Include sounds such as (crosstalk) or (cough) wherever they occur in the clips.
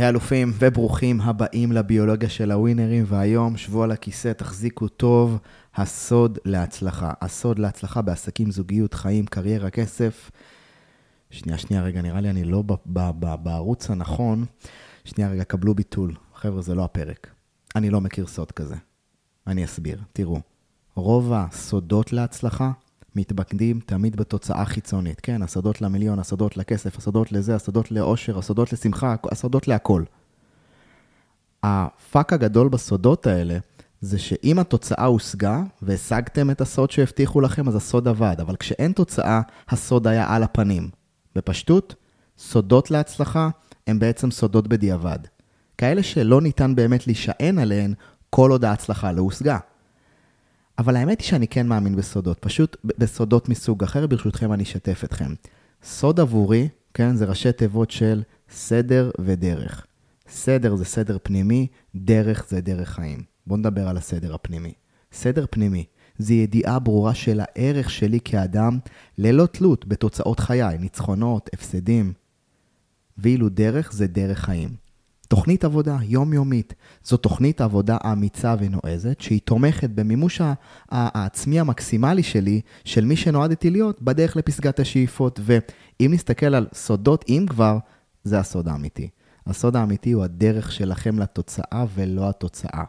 היי אלופים וברוכים הבאים לביולוגיה של הווינרים, והיום שבו על הכיסא, תחזיקו טוב, הסוד להצלחה. הסוד להצלחה בעסקים, זוגיות, חיים, קריירה, כסף. שנייה, שנייה, רגע, נראה לי אני לא ב- ב- ב- בערוץ הנכון. שנייה, רגע, קבלו ביטול. חבר'ה, זה לא הפרק. אני לא מכיר סוד כזה. אני אסביר. תראו, רוב הסודות להצלחה מתמקדים תמיד בתוצאה חיצונית. כן, הסודות למיליון, הסודות לכסף, הסודות לזה, הסודות לאושר, הסודות לשמחה, הסודות להכל. הפאק הגדול בסודות האלה זה שאם התוצאה הושגה והשגתם את הסוד שהבטיחו לכם, אז הסוד עבד. אבל כשאין תוצאה, הסוד היה על הפנים. בפשטות, סודות להצלחה הם בעצם סודות בדיעבד. כאלה שלא ניתן באמת להישען עליהן כל עוד ההצלחה לא הושגה. אבל האמת היא שאני כן מאמין בסודות, פשוט בסודות מסוג אחר, ברשותכם אני אשתף אתכם. סוד עבורי, כן, זה ראשי תיבות של סדר ודרך. סדר זה סדר פנימי, דרך זה דרך חיים. בואו נדבר על הסדר הפנימי. סדר פנימי זה ידיעה ברורה של הערך שלי כאדם, ללא תלות בתוצאות חיי, ניצחונות, הפסדים. ואילו דרך זה דרך חיים. תוכנית עבודה יומיומית. זו תוכנית עבודה אמיצה ונועזת, שהיא תומכת במימוש העצמי המקסימלי שלי, של מי שנועדתי להיות, בדרך לפסגת השאיפות. ואם נסתכל על סודות, אם כבר, זה הסוד האמיתי. הסוד האמיתי הוא הדרך שלכם לתוצאה ולא התוצאה.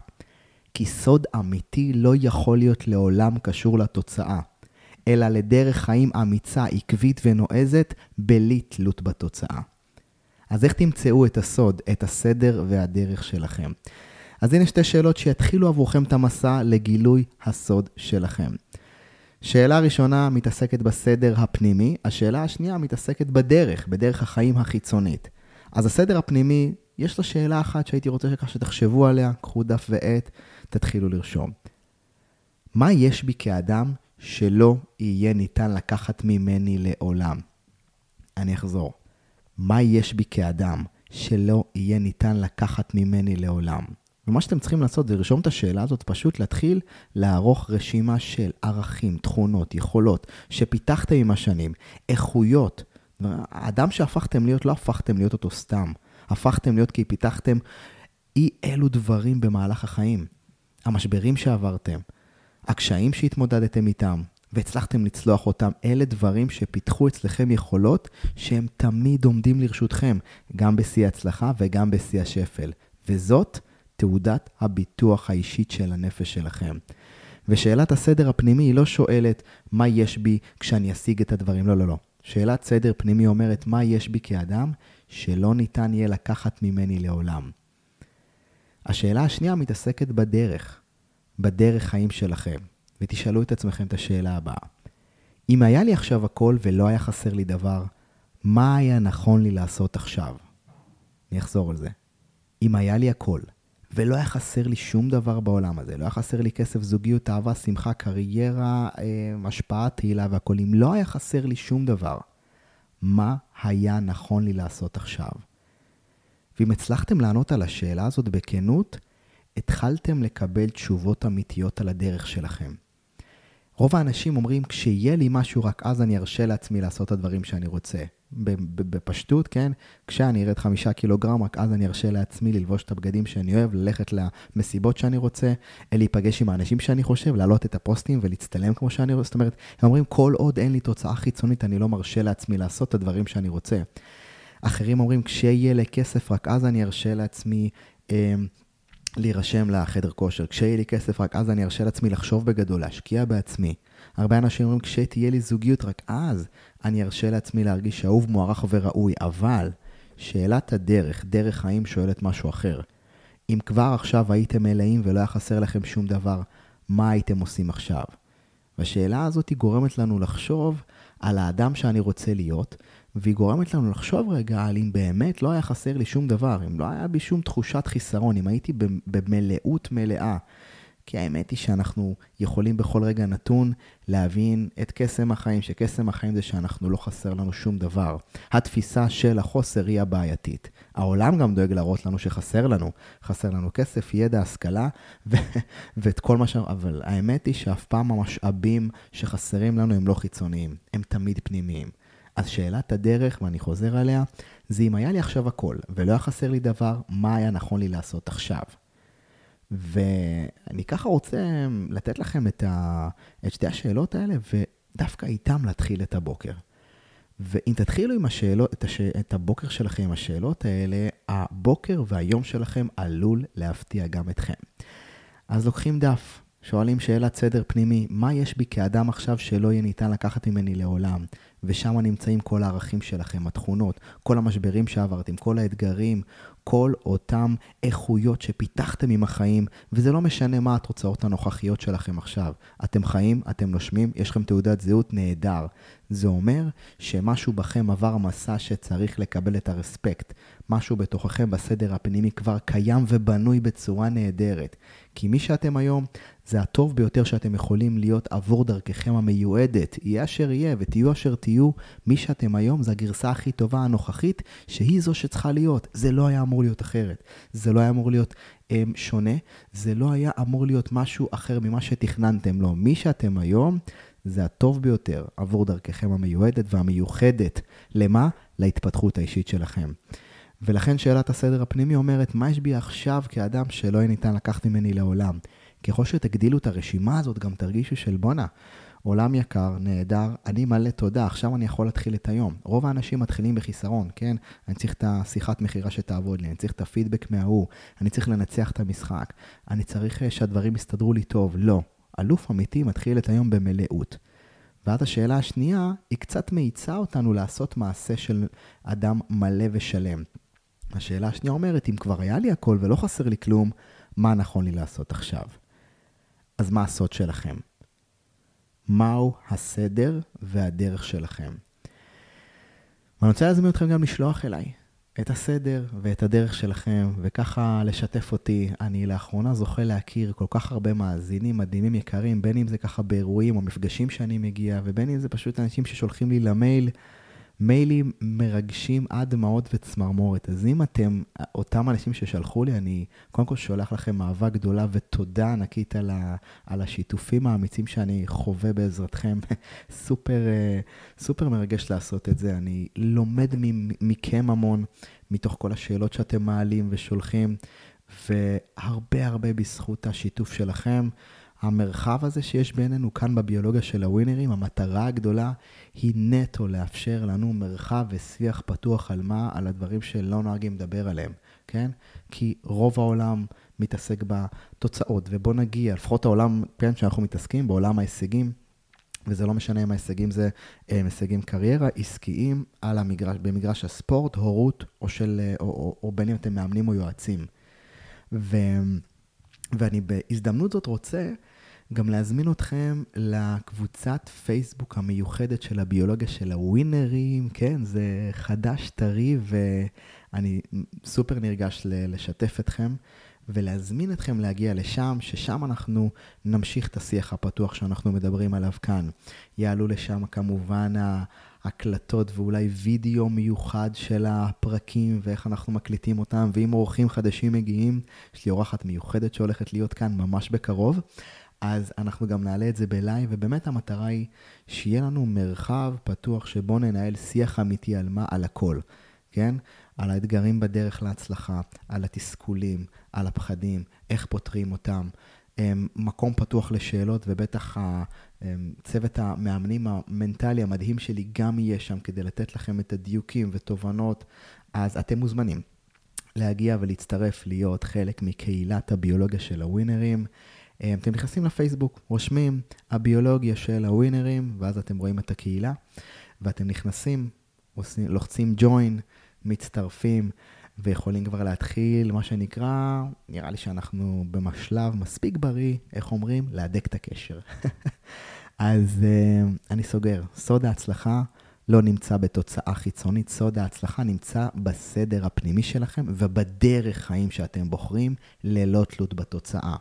כי סוד אמיתי לא יכול להיות לעולם קשור לתוצאה, אלא לדרך חיים אמיצה, עקבית ונועזת, בלי תלות בתוצאה. אז איך תמצאו את הסוד, את הסדר והדרך שלכם? אז הנה שתי שאלות שיתחילו עבורכם את המסע לגילוי הסוד שלכם. שאלה ראשונה מתעסקת בסדר הפנימי, השאלה השנייה מתעסקת בדרך, בדרך החיים החיצונית. אז הסדר הפנימי, יש לו שאלה אחת שהייתי רוצה שככה שתחשבו עליה, קחו דף ועט, תתחילו לרשום. מה יש בי כאדם שלא יהיה ניתן לקחת ממני לעולם? אני אחזור. מה יש בי כאדם שלא יהיה ניתן לקחת ממני לעולם? ומה שאתם צריכים לעשות זה לרשום את השאלה הזאת, פשוט להתחיל לערוך רשימה של ערכים, תכונות, יכולות, שפיתחתם עם השנים, איכויות. האדם שהפכתם להיות, לא הפכתם להיות אותו סתם. הפכתם להיות כי פיתחתם אי אלו דברים במהלך החיים. המשברים שעברתם, הקשיים שהתמודדתם איתם, והצלחתם לצלוח אותם, אלה דברים שפיתחו אצלכם יכולות שהם תמיד עומדים לרשותכם, גם בשיא ההצלחה וגם בשיא השפל. וזאת תעודת הביטוח האישית של הנפש שלכם. ושאלת הסדר הפנימי היא לא שואלת מה יש בי כשאני אשיג את הדברים, לא, לא, לא. שאלת סדר פנימי אומרת מה יש בי כאדם שלא ניתן יהיה לקחת ממני לעולם. השאלה השנייה מתעסקת בדרך, בדרך חיים שלכם. ותשאלו את עצמכם את השאלה הבאה. אם היה לי עכשיו הכל ולא היה חסר לי דבר, מה היה נכון לי לעשות עכשיו? אני אחזור על זה. אם היה לי הכל, ולא היה חסר לי שום דבר בעולם הזה, לא היה חסר לי כסף, זוגיות, אהבה, שמחה, קריירה, אה, השפעה, תהילה והכל, אם לא היה חסר לי שום דבר, מה היה נכון לי לעשות עכשיו? ואם הצלחתם לענות על השאלה הזאת בכנות, התחלתם לקבל תשובות אמיתיות על הדרך שלכם. רוב האנשים אומרים, כשיהיה לי משהו, רק אז אני ארשה לעצמי לעשות את הדברים שאני רוצה. בפשטות, כן? כשאני ארד חמישה קילוגרם, רק אז אני ארשה לעצמי ללבוש את הבגדים שאני אוהב, ללכת למסיבות שאני רוצה, להיפגש עם האנשים שאני חושב, להעלות את הפוסטים ולהצטלם כמו שאני רוצה. זאת אומרת, הם אומרים, כל עוד אין לי תוצאה חיצונית, אני לא מרשה לעצמי לעשות את הדברים שאני רוצה. אחרים אומרים, כשיהיה לי כסף, רק אז אני ארשה לעצמי... אה, להירשם לחדר כושר. כשיהיה לי כסף, רק אז אני ארשה לעצמי לחשוב בגדול, להשקיע בעצמי. הרבה אנשים אומרים, כשתהיה לי זוגיות, רק אז אני ארשה לעצמי להרגיש אהוב, מוערך וראוי. אבל שאלת הדרך, דרך חיים, שואלת משהו אחר. אם כבר עכשיו הייתם מלאים ולא היה חסר לכם שום דבר, מה הייתם עושים עכשיו? והשאלה הזאת גורמת לנו לחשוב על האדם שאני רוצה להיות, והיא גורמת לנו לחשוב רגע על אם באמת לא היה חסר לי שום דבר, אם לא היה בי שום תחושת חיסרון, אם הייתי במלאות מלאה. כי האמת היא שאנחנו יכולים בכל רגע נתון להבין את קסם החיים, שקסם החיים זה שאנחנו לא חסר לנו שום דבר. התפיסה של החוסר היא הבעייתית. העולם גם דואג להראות לנו שחסר לנו. חסר לנו כסף, ידע, השכלה, ו- (laughs) ואת כל מה ש... אבל האמת היא שאף פעם המשאבים שחסרים לנו הם לא חיצוניים, הם תמיד פנימיים. אז שאלת הדרך, ואני חוזר עליה, זה אם היה לי עכשיו הכל, ולא היה חסר לי דבר, מה היה נכון לי לעשות עכשיו. ואני ככה רוצה לתת לכם את, ה... את שתי השאלות האלה, ודווקא איתם להתחיל את הבוקר. ואם תתחילו עם השאלות, את, הש... את הבוקר שלכם עם השאלות האלה, הבוקר והיום שלכם עלול להפתיע גם אתכם. אז לוקחים דף, שואלים שאלת סדר פנימי, מה יש בי כאדם עכשיו שלא יהיה ניתן לקחת ממני לעולם? ושם נמצאים כל הערכים שלכם, התכונות, כל המשברים שעברתם, כל האתגרים, כל אותם איכויות שפיתחתם עם החיים, וזה לא משנה מה התוצאות הנוכחיות שלכם עכשיו. אתם חיים, אתם נושמים, יש לכם תעודת זהות נהדר. זה אומר שמשהו בכם עבר מסע שצריך לקבל את הרספקט. משהו בתוככם בסדר הפנימי כבר קיים ובנוי בצורה נהדרת. כי מי שאתם היום, זה הטוב ביותר שאתם יכולים להיות עבור דרככם המיועדת. יהיה אשר יהיה ותהיו אשר תהיו, מי שאתם היום זה הגרסה הכי טובה הנוכחית, שהיא זו שצריכה להיות. זה לא היה אמור להיות אחרת. זה לא היה אמור להיות um, שונה. זה לא היה אמור להיות משהו אחר ממה שתכננתם לו. מי שאתם היום, זה הטוב ביותר עבור דרככם המיועדת והמיוחדת. למה? להתפתחות האישית שלכם. ולכן שאלת הסדר הפנימי אומרת, מה יש בי עכשיו כאדם שלא יהיה ניתן לקחת ממני לעולם? ככל שתגדילו את הרשימה הזאת, גם תרגישו של בואנה, עולם יקר, נהדר, אני מלא תודה, עכשיו אני יכול להתחיל את היום. רוב האנשים מתחילים בחיסרון, כן? אני צריך את השיחת מכירה שתעבוד לי, אני צריך את הפידבק מההוא, אני צריך לנצח את המשחק, אני צריך אה, שהדברים יסתדרו לי טוב. לא. אלוף אמיתי מתחיל את היום במלאות. ואז השאלה השנייה, היא קצת מאיצה אותנו לעשות מעשה של אדם מלא ושלם. השאלה השנייה אומרת, אם כבר היה לי הכל ולא חסר לי כלום, מה נכון לי לעשות עכשיו? אז מה הסוד שלכם? מהו הסדר והדרך שלכם? ואני רוצה להזמין אתכם גם לשלוח אליי את הסדר ואת הדרך שלכם, וככה לשתף אותי. אני לאחרונה זוכה להכיר כל כך הרבה מאזינים מדהימים יקרים, בין אם זה ככה באירועים או מפגשים שאני מגיע, ובין אם זה פשוט אנשים ששולחים לי למייל מיילים מרגשים עד דמעות וצמרמורת. אז אם אתם, אותם אנשים ששלחו לי, אני קודם כל שולח לכם אהבה גדולה ותודה ענקית על, ה, על השיתופים האמיצים שאני חווה בעזרתכם. (laughs) סופר, אה, סופר מרגש לעשות את זה. אני לומד מכם המון, מתוך כל השאלות שאתם מעלים ושולחים, והרבה הרבה בזכות השיתוף שלכם. המרחב הזה שיש בינינו כאן בביולוגיה של הווינרים, המטרה הגדולה היא נטו לאפשר לנו מרחב ושיח פתוח על מה? על הדברים שלא נוהגים לדבר עליהם, כן? כי רוב העולם מתעסק בתוצאות, ובוא נגיע, לפחות העולם, כן, שאנחנו מתעסקים, בעולם ההישגים, וזה לא משנה אם ההישגים זה הם הישגים קריירה, עסקיים, על המגרש, במגרש הספורט, הורות, או, של, או, או, או בין אם אתם מאמנים או יועצים. ו, ואני בהזדמנות זאת רוצה גם להזמין אתכם לקבוצת פייסבוק המיוחדת של הביולוגיה של הווינרים, כן, זה חדש, טרי, ואני סופר נרגש לשתף אתכם ולהזמין אתכם להגיע לשם, ששם אנחנו נמשיך את השיח הפתוח שאנחנו מדברים עליו כאן. יעלו לשם כמובן ההקלטות ואולי וידאו מיוחד של הפרקים ואיך אנחנו מקליטים אותם, ואם אורחים חדשים מגיעים, יש לי אורחת מיוחדת שהולכת להיות כאן ממש בקרוב. אז אנחנו גם נעלה את זה ב live, ובאמת המטרה היא שיהיה לנו מרחב פתוח שבו ננהל שיח אמיתי על מה? על הכל, כן? על האתגרים בדרך להצלחה, על התסכולים, על הפחדים, איך פותרים אותם. אמ, מקום פתוח לשאלות, ובטח אמ, צוות המאמנים המנטלי המדהים שלי גם יהיה שם כדי לתת לכם את הדיוקים ותובנות, אז אתם מוזמנים להגיע ולהצטרף, להיות חלק מקהילת הביולוגיה של הווינרים. אה, אתם נכנסים לפייסבוק, רושמים הביולוגיה של הווינרים, ואז אתם רואים את הקהילה, ואתם נכנסים, לוחצים join, מצטרפים, ויכולים כבר להתחיל, מה שנקרא, נראה לי שאנחנו במשלב מספיק בריא, איך אומרים? להדק את הקשר. (laughs) אז uh, אני סוגר. סוד ההצלחה לא נמצא בתוצאה חיצונית, סוד ההצלחה נמצא בסדר הפנימי שלכם ובדרך חיים שאתם בוחרים, ללא תלות בתוצאה.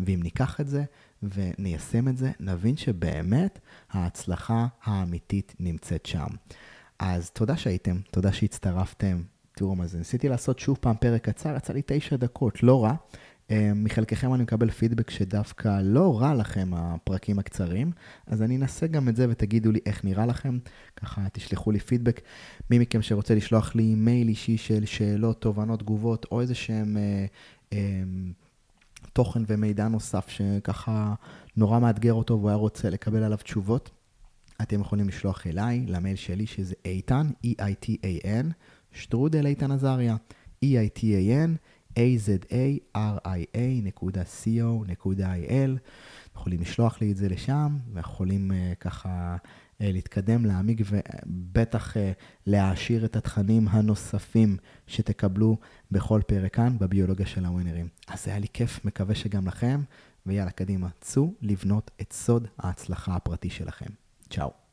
ואם ניקח את זה וניישם את זה, נבין שבאמת ההצלחה האמיתית נמצאת שם. אז תודה שהייתם, תודה שהצטרפתם. תראו מה זה, ניסיתי לעשות שוב פעם פרק קצר, יצא לי תשע דקות, לא רע. אה, מחלקכם אני מקבל פידבק שדווקא לא רע לכם הפרקים הקצרים, אז אני אנסה גם את זה ותגידו לי איך נראה לכם, ככה תשלחו לי פידבק. מי מכם שרוצה לשלוח לי מייל אישי של שאלות, תובנות, תגובות, או איזה שהם אה, אה, תוכן ומידע נוסף שככה נורא מאתגר אותו והוא היה רוצה לקבל עליו תשובות, אתם יכולים לשלוח אליי, למייל שלי, שזה איתן, E-I-T-A-N, שטרודל איתן עזריה, E-I-T-A-N, aza.ria.co.il. יכולים לשלוח לי את זה לשם, ויכולים uh, ככה uh, להתקדם, להעמיק ובטח uh, להעשיר את התכנים הנוספים שתקבלו בכל פרק כאן בביולוגיה של הווינרים. אז היה לי כיף, מקווה שגם לכם, ויאללה, קדימה, צאו לבנות את סוד ההצלחה הפרטי שלכם. צ'או.